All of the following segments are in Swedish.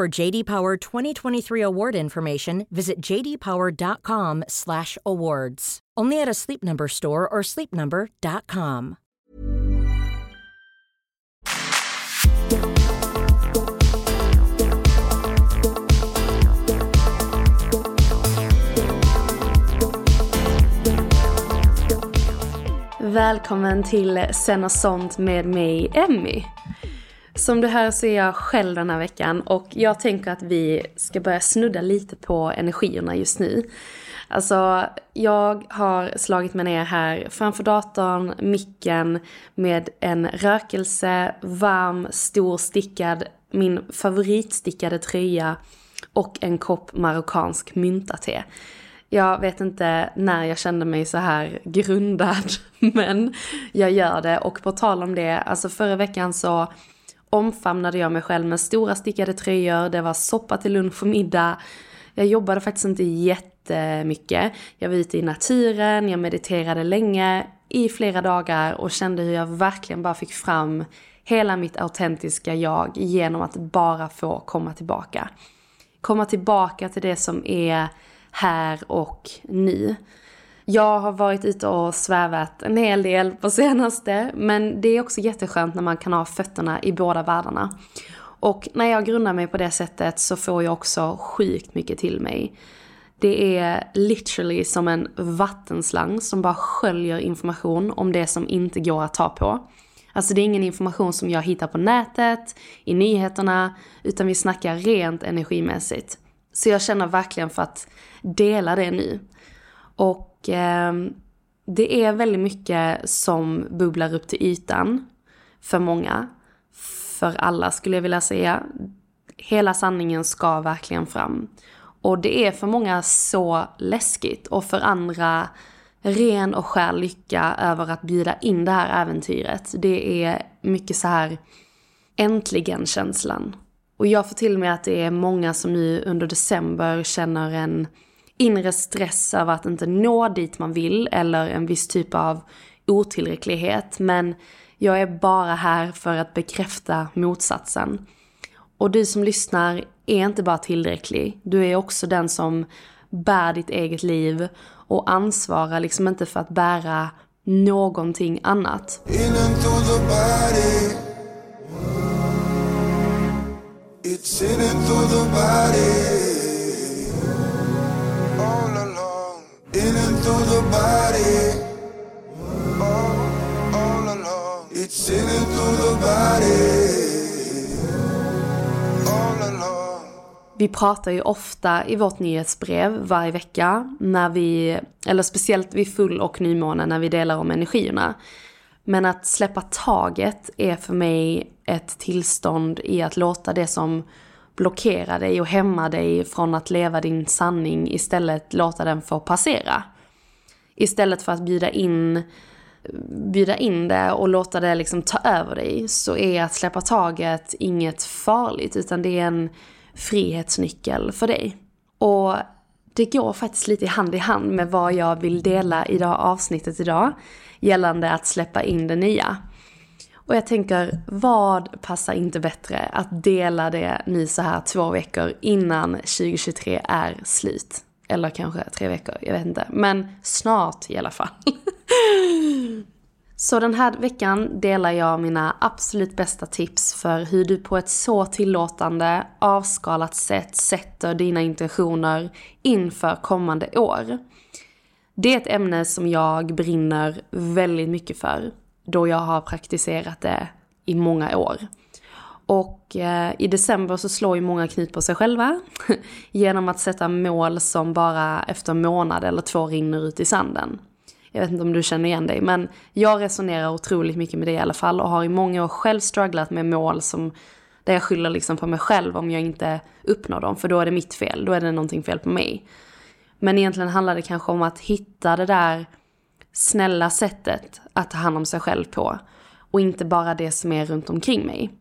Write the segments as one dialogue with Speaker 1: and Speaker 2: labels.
Speaker 1: For JD Power 2023 award information, visit jdpower.com/awards. Only at a Sleep Number store or sleepnumber.com.
Speaker 2: Välkommen till Sen sånt med mig, Emmy. Som du hör så är jag själv den här veckan och jag tänker att vi ska börja snudda lite på energierna just nu. Alltså, jag har slagit mig ner här framför datorn, micken, med en rökelse, varm, stor stickad, min favoritstickade tröja och en kopp marockansk myntate. Jag vet inte när jag kände mig så här grundad, men jag gör det. Och på tal om det, alltså förra veckan så omfamnade jag mig själv med stora stickade tröjor, det var soppa till lunch och middag. Jag jobbade faktiskt inte jättemycket. Jag var ute i naturen, jag mediterade länge i flera dagar och kände hur jag verkligen bara fick fram hela mitt autentiska jag genom att bara få komma tillbaka. Komma tillbaka till det som är här och nu. Jag har varit ute och svävat en hel del på senaste, men det är också jätteskönt när man kan ha fötterna i båda världarna. Och när jag grundar mig på det sättet så får jag också sjukt mycket till mig. Det är literally som en vattenslang som bara sköljer information om det som inte går att ta på. Alltså det är ingen information som jag hittar på nätet, i nyheterna, utan vi snackar rent energimässigt. Så jag känner verkligen för att dela det nu. Och eh, det är väldigt mycket som bubblar upp till ytan för många. För alla skulle jag vilja säga. Hela sanningen ska verkligen fram. Och det är för många så läskigt och för andra ren och skär lycka över att bjuda in det här äventyret. Det är mycket så här äntligen känslan. Och jag får till mig att det är många som nu under december känner en inre stress över att inte nå dit man vill eller en viss typ av otillräcklighet. Men jag är bara här för att bekräfta motsatsen. Och du som lyssnar är inte bara tillräcklig. Du är också den som bär ditt eget liv och ansvarar liksom inte för att bära någonting annat. It's in and through the body. Through the body. All, all along. It's in through the body. All along. Vi pratar ju ofta i vårt nyhetsbrev varje vecka när vi, eller speciellt vid full och nymåne när vi delar om energierna. Men att släppa taget är för mig ett tillstånd i att låta det som blockerar dig och hämmar dig från att leva din sanning istället låta den få passera. Istället för att bjuda in bjuda in det och låta det liksom ta över dig så är att släppa taget inget farligt utan det är en frihetsnyckel för dig. Och det går faktiskt lite hand i hand med vad jag vill dela i det här avsnittet idag gällande att släppa in det nya. Och jag tänker, vad passar inte bättre att dela det nu så här två veckor innan 2023 är slut? Eller kanske tre veckor, jag vet inte. Men snart i alla fall. Så den här veckan delar jag mina absolut bästa tips för hur du på ett så tillåtande, avskalat sätt sätter dina intentioner inför kommande år. Det är ett ämne som jag brinner väldigt mycket för, då jag har praktiserat det i många år. Och eh, i december så slår ju många knut på sig själva genom att sätta mål som bara efter en månad eller två rinner ut i sanden. Jag vet inte om du känner igen dig, men jag resonerar otroligt mycket med det i alla fall och har i många år själv strugglat med mål som där jag skyller liksom på mig själv om jag inte uppnår dem, för då är det mitt fel, då är det någonting fel på mig. Men egentligen handlar det kanske om att hitta det där snälla sättet att ta hand om sig själv på och inte bara det som är runt omkring mig.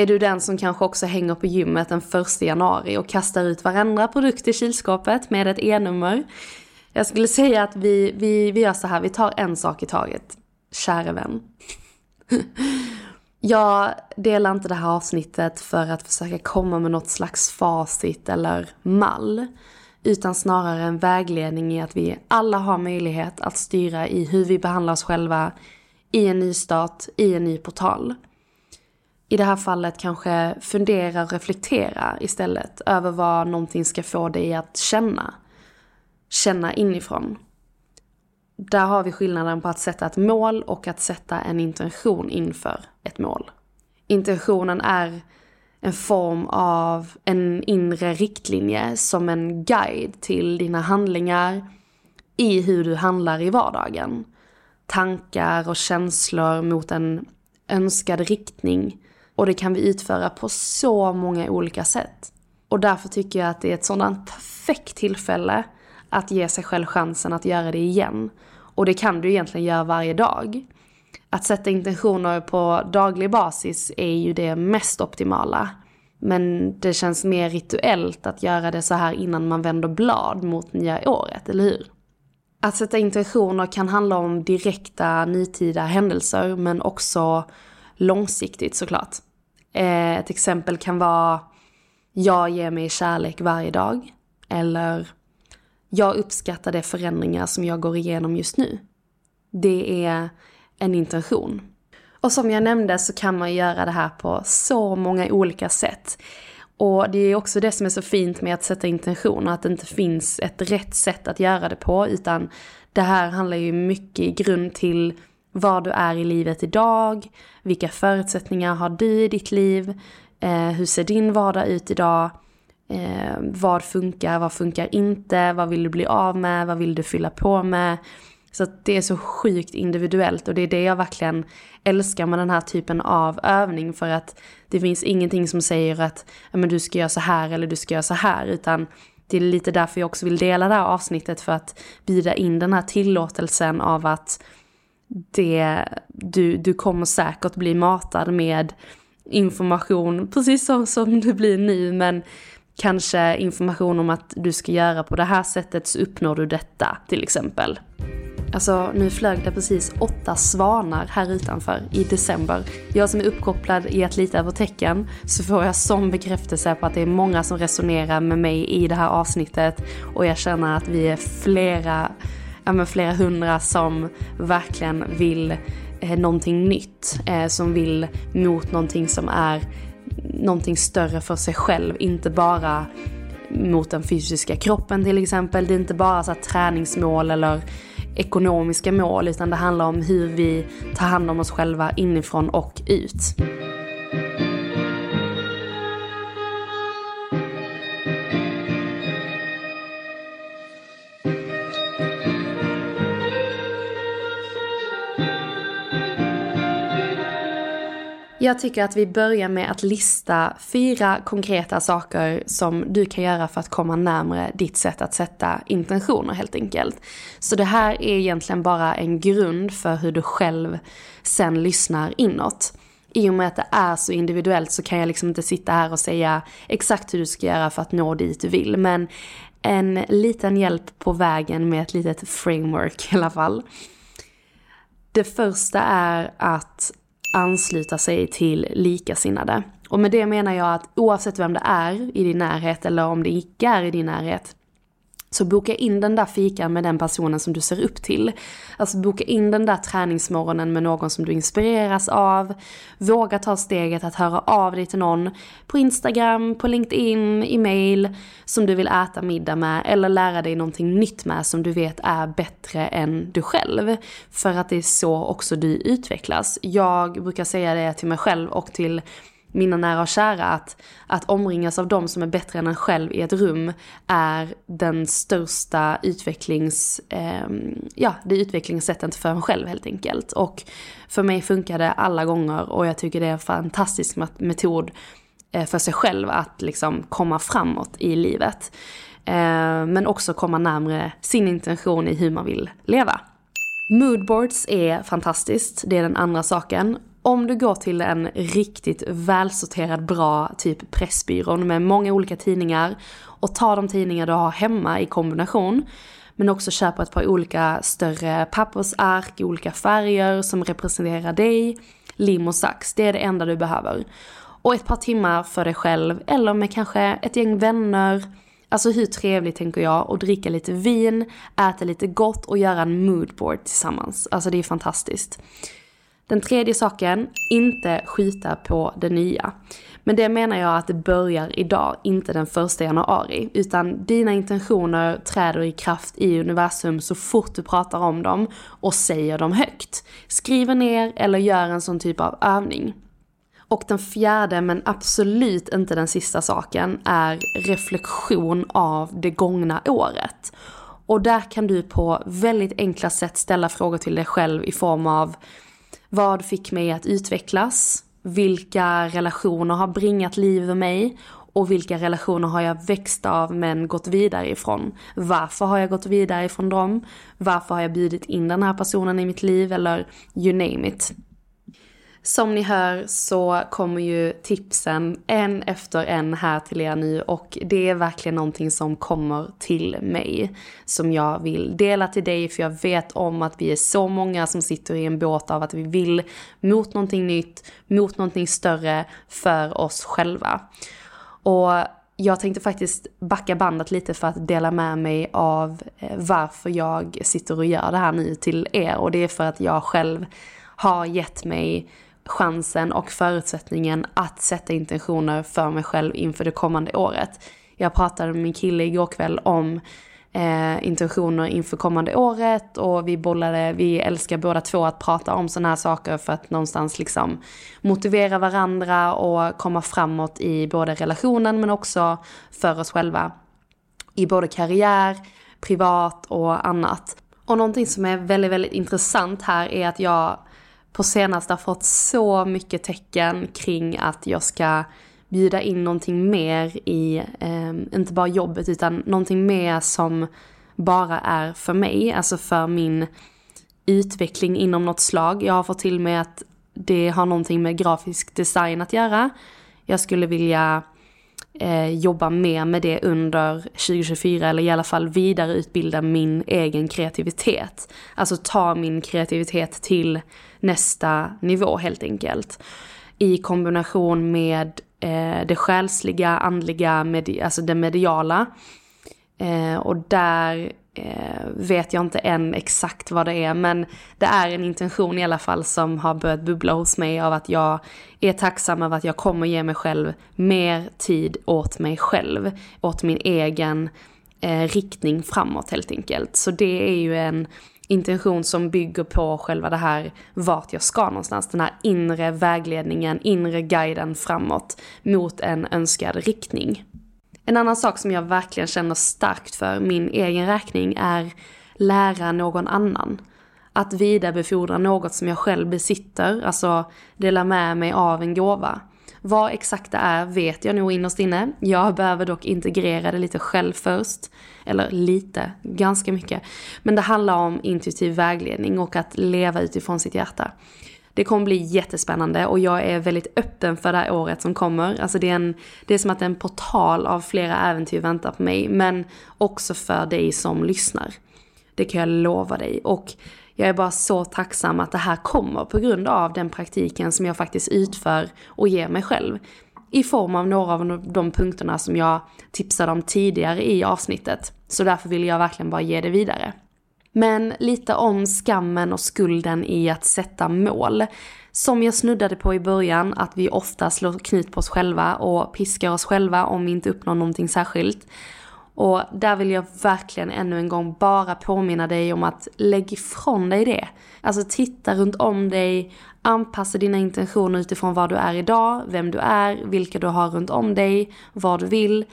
Speaker 2: Är du den som kanske också hänger på gymmet den första januari och kastar ut varandra produkt i kylskåpet med ett E-nummer? Jag skulle säga att vi, vi, vi gör så här, vi tar en sak i taget. Käre vän. Jag delar inte det här avsnittet för att försöka komma med något slags facit eller mall. Utan snarare en vägledning i att vi alla har möjlighet att styra i hur vi behandlar oss själva i en ny start, i en ny portal. I det här fallet kanske fundera och reflektera istället över vad någonting ska få dig att känna känna inifrån. Där har vi skillnaden på att sätta ett mål och att sätta en intention inför ett mål. Intentionen är en form av en inre riktlinje som en guide till dina handlingar i hur du handlar i vardagen. Tankar och känslor mot en önskad riktning och det kan vi utföra på så många olika sätt. Och därför tycker jag att det är ett sådant perfekt tillfälle att ge sig själv chansen att göra det igen. Och det kan du egentligen göra varje dag. Att sätta intentioner på daglig basis är ju det mest optimala. Men det känns mer rituellt att göra det så här innan man vänder blad mot nya året, eller hur? Att sätta intentioner kan handla om direkta nutida händelser men också långsiktigt såklart. Eh, ett exempel kan vara jag ger mig kärlek varje dag. Eller jag uppskattar de förändringar som jag går igenom just nu. Det är en intention. Och som jag nämnde så kan man göra det här på så många olika sätt. Och det är också det som är så fint med att sätta intentioner, att det inte finns ett rätt sätt att göra det på, utan det här handlar ju mycket i grund till var du är i livet idag, vilka förutsättningar har du i ditt liv, eh, hur ser din vardag ut idag, Eh, vad funkar, vad funkar inte, vad vill du bli av med, vad vill du fylla på med. Så att det är så sjukt individuellt och det är det jag verkligen älskar med den här typen av övning för att det finns ingenting som säger att men du ska göra så här eller du ska göra så här utan det är lite därför jag också vill dela det här avsnittet för att bjuda in den här tillåtelsen av att det, du, du kommer säkert bli matad med information precis som, som du blir nu men kanske information om att du ska göra på det här sättet så uppnår du detta till exempel. Alltså nu flög det precis åtta svanar här utanför i december. Jag som är uppkopplad i att lita över tecken så får jag som bekräftelse på att det är många som resonerar med mig i det här avsnittet och jag känner att vi är flera, ja men flera hundra som verkligen vill eh, någonting nytt. Eh, som vill mot någonting som är någonting större för sig själv, inte bara mot den fysiska kroppen till exempel. Det är inte bara så träningsmål eller ekonomiska mål utan det handlar om hur vi tar hand om oss själva inifrån och ut. Jag tycker att vi börjar med att lista fyra konkreta saker som du kan göra för att komma närmare ditt sätt att sätta intentioner helt enkelt. Så det här är egentligen bara en grund för hur du själv sen lyssnar inåt. I och med att det är så individuellt så kan jag liksom inte sitta här och säga exakt hur du ska göra för att nå dit du vill. Men en liten hjälp på vägen med ett litet framework i alla fall. Det första är att ansluta sig till likasinnade. Och med det menar jag att oavsett vem det är i din närhet eller om det icke är i din närhet så boka in den där fikan med den personen som du ser upp till. Alltså boka in den där träningsmorgonen med någon som du inspireras av. Våga ta steget att höra av dig till någon på Instagram, på LinkedIn, i mail som du vill äta middag med eller lära dig någonting nytt med som du vet är bättre än du själv. För att det är så också du utvecklas. Jag brukar säga det till mig själv och till mina nära och kära att, att omringas av de som är bättre än en själv i ett rum är den största utvecklings, eh, ja det utvecklingssättet för en själv helt enkelt. Och för mig funkar det alla gånger och jag tycker det är en fantastisk metod eh, för sig själv att liksom komma framåt i livet. Eh, men också komma närmre sin intention i hur man vill leva. Moodboards är fantastiskt, det är den andra saken om du går till en riktigt välsorterad bra typ Pressbyrån med många olika tidningar och tar de tidningar du har hemma i kombination men också köper ett par olika större pappersark i olika färger som representerar dig, lim och sax. Det är det enda du behöver. Och ett par timmar för dig själv eller med kanske ett gäng vänner. Alltså hur trevligt tänker jag Och dricka lite vin, äta lite gott och göra en moodboard tillsammans. Alltså det är fantastiskt. Den tredje saken, inte skita på det nya. Men det menar jag att det börjar idag, inte den första januari. Utan dina intentioner träder i kraft i universum så fort du pratar om dem och säger dem högt. Skriver ner eller gör en sån typ av övning. Och den fjärde, men absolut inte den sista saken, är reflektion av det gångna året. Och där kan du på väldigt enkla sätt ställa frågor till dig själv i form av vad fick mig att utvecklas? Vilka relationer har bringat liv i mig? Och vilka relationer har jag växt av men gått vidare ifrån? Varför har jag gått vidare ifrån dem? Varför har jag bjudit in den här personen i mitt liv? Eller you name it. Som ni hör så kommer ju tipsen en efter en här till er nu och det är verkligen någonting som kommer till mig. Som jag vill dela till dig för jag vet om att vi är så många som sitter i en båt av att vi vill mot någonting nytt, mot någonting större för oss själva. Och jag tänkte faktiskt backa bandet lite för att dela med mig av eh, varför jag sitter och gör det här nu till er och det är för att jag själv har gett mig chansen och förutsättningen att sätta intentioner för mig själv inför det kommande året. Jag pratade med min kille igår kväll om eh, intentioner inför kommande året och vi bollade, vi älskar båda två att prata om sådana här saker för att någonstans liksom motivera varandra och komma framåt i både relationen men också för oss själva. I både karriär, privat och annat. Och någonting som är väldigt, väldigt intressant här är att jag på senaste har fått så mycket tecken kring att jag ska bjuda in någonting mer i, eh, inte bara jobbet utan någonting mer som bara är för mig, alltså för min utveckling inom något slag. Jag har fått till mig att det har någonting med grafisk design att göra. Jag skulle vilja eh, jobba mer med det under 2024 eller i alla fall vidareutbilda min egen kreativitet. Alltså ta min kreativitet till nästa nivå helt enkelt. I kombination med eh, det själsliga, andliga, med, alltså det mediala. Eh, och där eh, vet jag inte än exakt vad det är men det är en intention i alla fall som har börjat bubbla hos mig av att jag är tacksam över att jag kommer ge mig själv mer tid åt mig själv, åt min egen eh, riktning framåt helt enkelt. Så det är ju en intention som bygger på själva det här vart jag ska någonstans. Den här inre vägledningen, inre guiden framåt mot en önskad riktning. En annan sak som jag verkligen känner starkt för min egen räkning är lära någon annan. att vidarebefordra något som jag själv besitter, alltså dela med mig av en gåva. Vad exakt det är vet jag nog innerst inne. Jag behöver dock integrera det lite själv först. Eller lite, ganska mycket. Men det handlar om intuitiv vägledning och att leva utifrån sitt hjärta. Det kommer bli jättespännande och jag är väldigt öppen för det här året som kommer. Alltså det är, en, det är som att en portal av flera äventyr väntar på mig. Men också för dig som lyssnar. Det kan jag lova dig. Och jag är bara så tacksam att det här kommer på grund av den praktiken som jag faktiskt utför och ger mig själv. I form av några av de punkterna som jag tipsade om tidigare i avsnittet. Så därför vill jag verkligen bara ge det vidare. Men lite om skammen och skulden i att sätta mål. Som jag snuddade på i början, att vi ofta slår knut på oss själva och piskar oss själva om vi inte uppnår någonting särskilt. Och där vill jag verkligen ännu en gång bara påminna dig om att lägg ifrån dig det. Alltså titta runt om dig, anpassa dina intentioner utifrån var du är idag, vem du är, vilka du har runt om dig, vad du vill.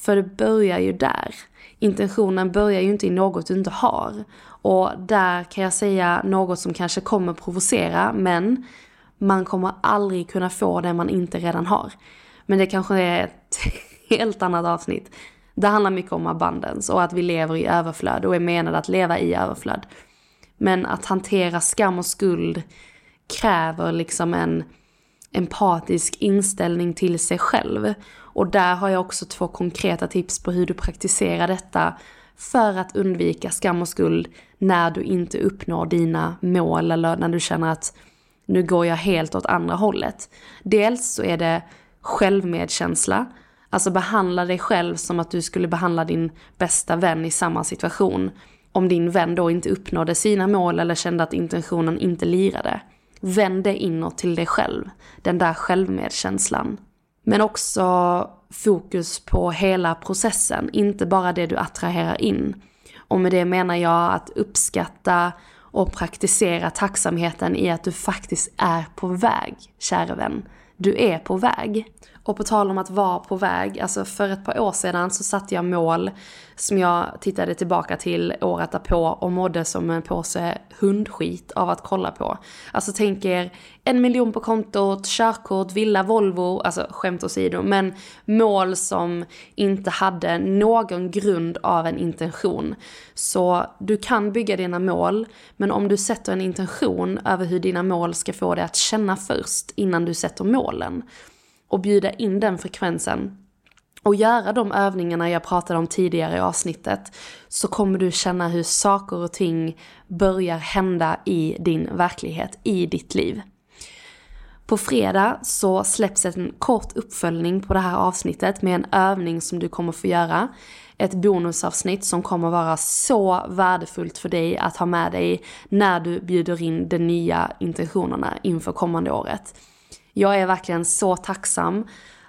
Speaker 2: För det börjar ju där. Intentionen börjar ju inte i något du inte har. Och där kan jag säga något som kanske kommer provocera, men man kommer aldrig kunna få det man inte redan har. Men det kanske är ett helt annat avsnitt. Det handlar mycket om abundance och att vi lever i överflöd och är menade att leva i överflöd. Men att hantera skam och skuld kräver liksom en empatisk inställning till sig själv. Och där har jag också två konkreta tips på hur du praktiserar detta för att undvika skam och skuld när du inte uppnår dina mål eller när du känner att nu går jag helt åt andra hållet. Dels så är det självmedkänsla, Alltså behandla dig själv som att du skulle behandla din bästa vän i samma situation. Om din vän då inte uppnådde sina mål eller kände att intentionen inte lirade. Vänd det inåt till dig själv. Den där självmedkänslan. Men också fokus på hela processen, inte bara det du attraherar in. Och med det menar jag att uppskatta och praktisera tacksamheten i att du faktiskt är på väg, kära vän. Du är på väg. Och på tal om att vara på väg, alltså för ett par år sedan så satte jag mål som jag tittade tillbaka till året därpå och mådde som en påse hundskit av att kolla på. Alltså tänk er en miljon på kontot, körkort, villa, Volvo, alltså skämt åsido, men mål som inte hade någon grund av en intention. Så du kan bygga dina mål, men om du sätter en intention över hur dina mål ska få dig att känna först innan du sätter mål målen och bjuda in den frekvensen och göra de övningarna jag pratade om tidigare i avsnittet så kommer du känna hur saker och ting börjar hända i din verklighet, i ditt liv. På fredag så släpps en kort uppföljning på det här avsnittet med en övning som du kommer få göra. Ett bonusavsnitt som kommer vara så värdefullt för dig att ha med dig när du bjuder in de nya intentionerna inför kommande året. Jag är verkligen så tacksam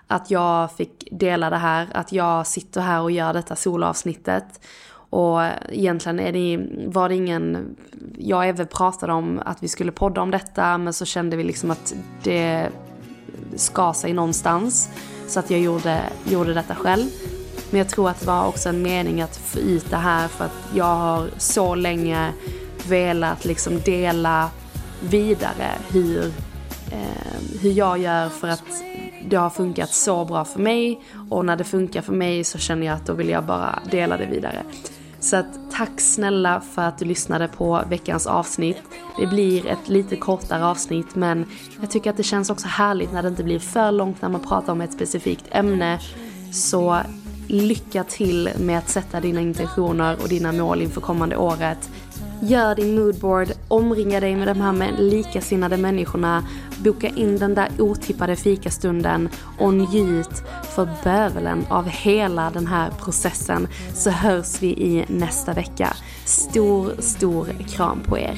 Speaker 2: att jag fick dela det här, att jag sitter här och gör detta solavsnittet. Och egentligen är det, var det ingen, jag och Eve pratade om att vi skulle podda om detta men så kände vi liksom att det ska sig någonstans. Så att jag gjorde, gjorde detta själv. Men jag tror att det var också en mening att få ut det här för att jag har så länge velat liksom dela vidare hur eh, hur jag gör för att det har funkat så bra för mig och när det funkar för mig så känner jag att då vill jag bara dela det vidare. Så att tack snälla för att du lyssnade på veckans avsnitt. Det blir ett lite kortare avsnitt men jag tycker att det känns också härligt när det inte blir för långt när man pratar om ett specifikt ämne. Så lycka till med att sätta dina intentioner och dina mål inför kommande året. Gör din moodboard, omringa dig med de här likasinnade människorna, boka in den där otippade fikastunden och njut för bövelen av hela den här processen så hörs vi i nästa vecka. Stor, stor kram på er.